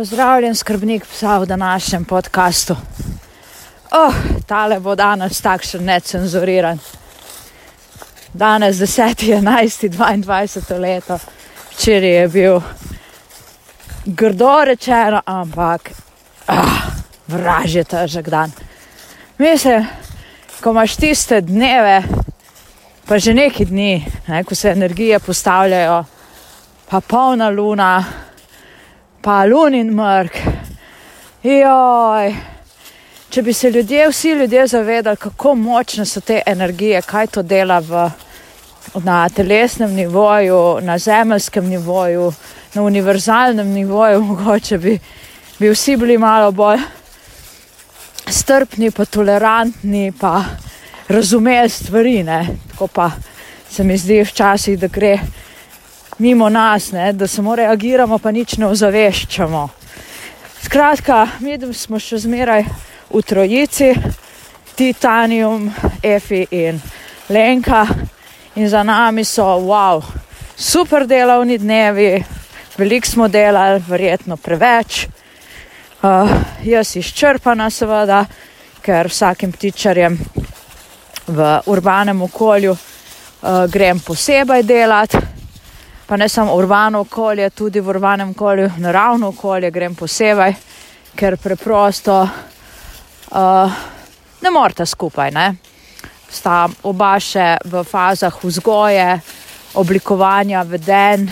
Pozdravljen, skrbnik psa v današnjem podkastu. Oh, tale bo danes takšen necenzuriran. Danes 10.11. 22. leto, včeraj je bil grdo rečeno, ampak ah, vražje težek dan. Mislim, ko imaš tiste dneve, pa že neki dni, ne, ko se energije postavljajo, pa polna luna, pa lunin mrk. Joj. Če bi se ljudje, vsi ljudje zavedali, kako močne so te energije, kaj to dela v, na telesnem nivoju, na zemeljskem nivoju, na univerzalnem nivoju, mogoče bi, bi vsi bili malo bolj strpni, pa tolerantni, pa razumeli stvari. Ne? Tako pa se mi zdi včasih, da gre mimo nas, ne? da samo reagiramo, pa nič ne ozaveščamo. Skratka, mi smo še zmeraj v trojici, Titanium, Efi in Lenka, in za nami so wow, super delovni dnevi, veliko smo delali, verjetno preveč. Uh, jaz izčrpana, seveda, ker vsakim ptičarjem v urbanem okolju uh, grem posebej delati pa ne samo urbano okolje, tudi v urbanem okolju, naravno okolje grem posebej, ker preprosto uh, ne morete skupaj. Ne? Sta oba še v fazah vzgoje, oblikovanja veden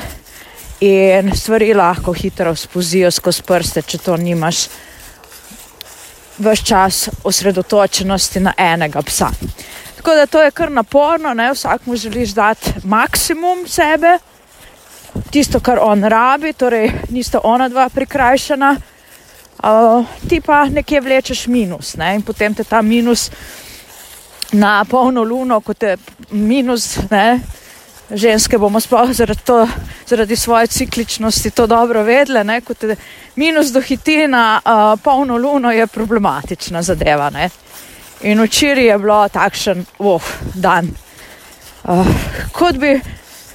in stvari lahko hitro spozijo skozi prste, če to nimaš. Ves čas osredotočenosti na enega psa. Tako da to je kar naporno, ne? vsak mu želiš dati maksimum sebe, tisto, kar on rabi, torej nista ona dva prikrajšana, uh, ti pa nekje vlečeš minus ne? in potem te ta minus na polno luno, kot je minus. Ne? Ženske bomo sploh zaradi, to, zaradi svoje cikličnosti to dobro vedle, ne? kot je minus dohiti na uh, polno luno, je problematična zadeva. Ne? In včeraj je bilo takšen uf, dan. Uh, kot bi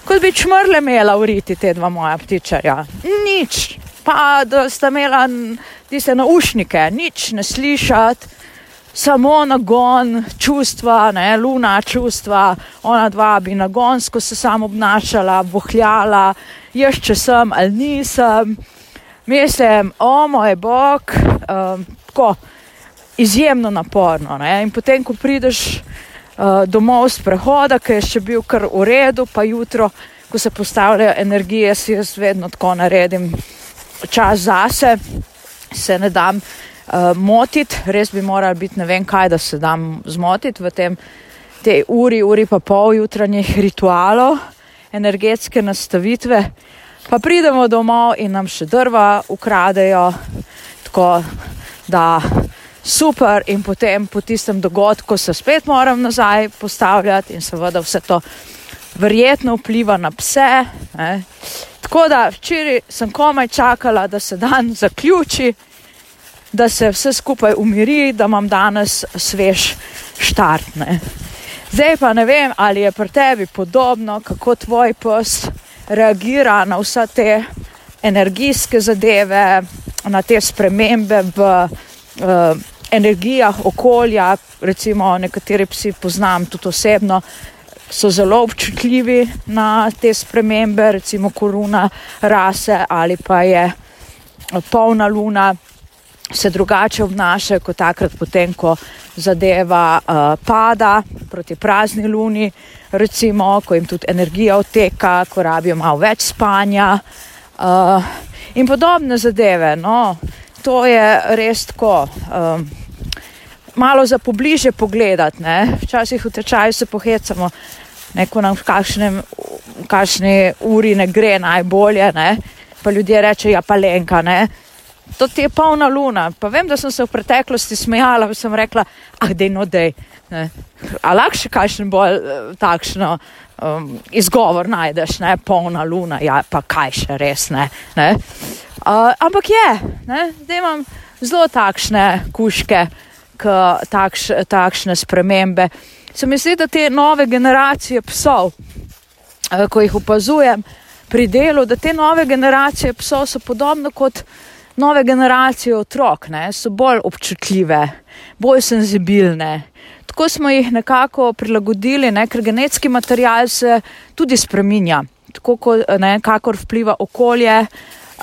kot bi čmrle imela uriti te dva moja ptičarja. Nič, pa da sta imela tiste naušnike, nič ne slišati, samo nagon, čustva, ne, luna čustva, ona dva bi nagonsko se samo obnašala, bohljala, jaz če sem ali nisem. Mislim, o moj bog, um, tako izjemno naporno. Ne? In potem, ko prideš uh, domov z prehoda, ki je še bil kar v redu, pa jutro, ko se postavljajo energije, si jaz vedno tako naredim čas zase, se ne dam uh, motiti, res bi moral biti ne vem kaj, da se dam zmotiti v tem, tej uri, uri pa pol jutranjih ritualov, energetske nastavitve. Pa pridemo domov in nam še drva ukradejo, tako da super, in potem po tistem dogodku se spet moram nazaj postavljati, in seveda vse to verjetno vpliva na pse. Ne. Tako da včeraj sem komaj čakala, da se dan zaključi, da se vse skupaj umiri, da imam danes svež štart. Ne. Zdaj pa ne vem, ali je pri tebi podobno, kako tvoj pes reagira na vse te energijske zadeve, na te spremembe v uh, energijah okolja, recimo nekateri psi poznam tudi osebno, so zelo občutljivi na te spremembe, recimo koruna rase ali pa je polna luna. Se drugače obnašajo kot takrat, potem, ko zadeva uh, pada proti prazni luni, recimo, ko jim tudi energija odteka, ko rabijo malo več spanja uh, in podobne zadeve. No, to je res tako. Um, malo za pobliže pogledati. Ne? Včasih v tečaju se pohecamo, neko nam v kakšni uri ne gre najbolje, ne? pa ljudje rečejo, ja pa lenka. Ne? To ti je polna luna. Pa vem, da sem se v preteklosti smejala, pa sem rekla, ah, dej no, dej. A lahko še kakšen bolj uh, takšno um, izgovor najdeš, ne, polna luna, ja, pa kaj še res ne. ne? Uh, ampak je, da imam zelo takšne kuške, takš, takšne spremembe. Se mi zdi, da te nove generacije psov, eh, ko jih opazujem pri delu, da te nove generacije psov so podobno kot nove generacije otrok ne, so bolj občutljive, bolj senzibilne. Tako smo jih nekako prilagodili, ne, ker genetski material se tudi spreminja, tako kot ne, kakor vpliva okolje.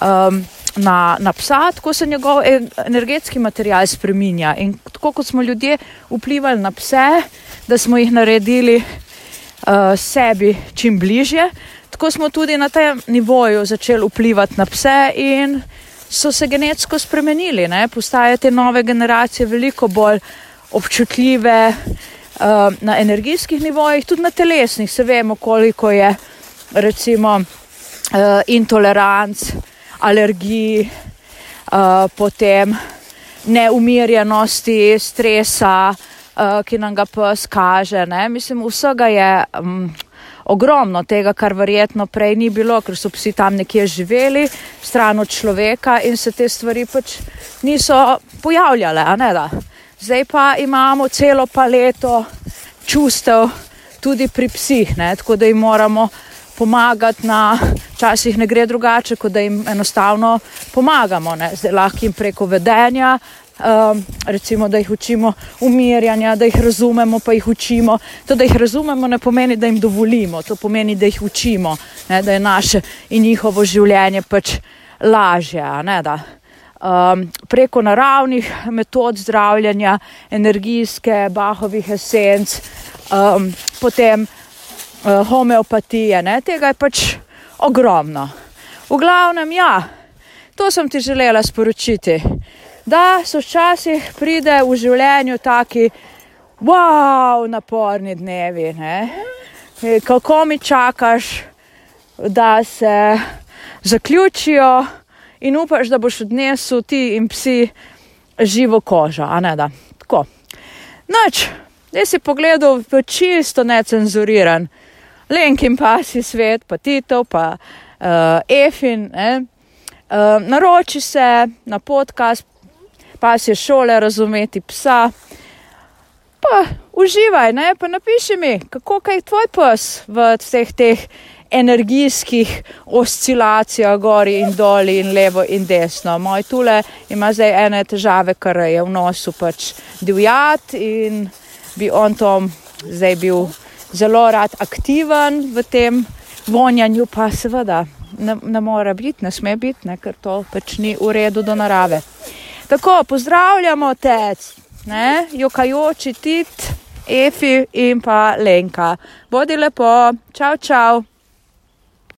Um, Na, na psa, tako se njegov energetski material spreminja. In tako kot smo ljudje vplivali na pse, da smo jih naredili uh, sebi čim bližje, tako smo tudi na tem nivoju začeli vplivati na pse in so se genetsko spremenili. Ne? Postajajo te nove generacije veliko bolj občutljive uh, na energijskih nivojih, tudi na telesnih. Se vemo, koliko je recimo uh, intoleranc, alergij, uh, potem neumirjenosti, stresa, uh, ki nam ga pes kaže. Ne? Mislim, vsega je. Um, ogromno tega, kar verjetno prej ni bilo, ker so psi tam nekje živeli, stran od človeka in se te stvari pač niso pojavljale. Zdaj pa imamo celo paleto čustev tudi pri psih, ne? tako da jim moramo pomagati na. Včasih ne gre drugače, kot da jim enostavno pomagamo, ne? zdaj lahko jim preko vedenja, um, recimo, da jih učimo umirjanja, da jih razumemo, pa jih učimo. To, da jih razumemo, ne pomeni, da jim dovolimo, to pomeni, da jih učimo, ne, da je naše in njihovo življenje pač lažje. Ne, um, preko naravnih metod zdravljenja, energijske, bahovih esenc, um, potem uh, homeopatije, ne, tega je pač ogromno. V glavnem, ja, to sem ti želela sporočiti da so včasih pride v življenju taki, wow, naporni dnevi. Ne? Kako mi čakaš, da se zaključijo in upaš, da boš odnesel ti in psi živo kožo. Tako. Noč, zdaj si pogledal čisto necenzuriran, Lenkin pa si svet, pa Tito, pa uh, Efin. Uh, naroči se na podcast, pas je šole, razumeti psa. Pa uživaj, ne? pa napiši mi, kako je tvoj pes v vseh teh energijskih oscilacijah, gori in doli, in levo in desno. Moj tule ima zdaj ene težave, ker je v nosu pač divjat in bi on tom zdaj bil zelo rad aktiven v tem vonjanju, pa seveda ne, ne more biti, ne sme biti, ne, ker to pač ni v redu do narave. Tako, pozdravljamo te, ne, jokajoči tit, Efi in pa Lenka. Bodi lepo, čau, čau.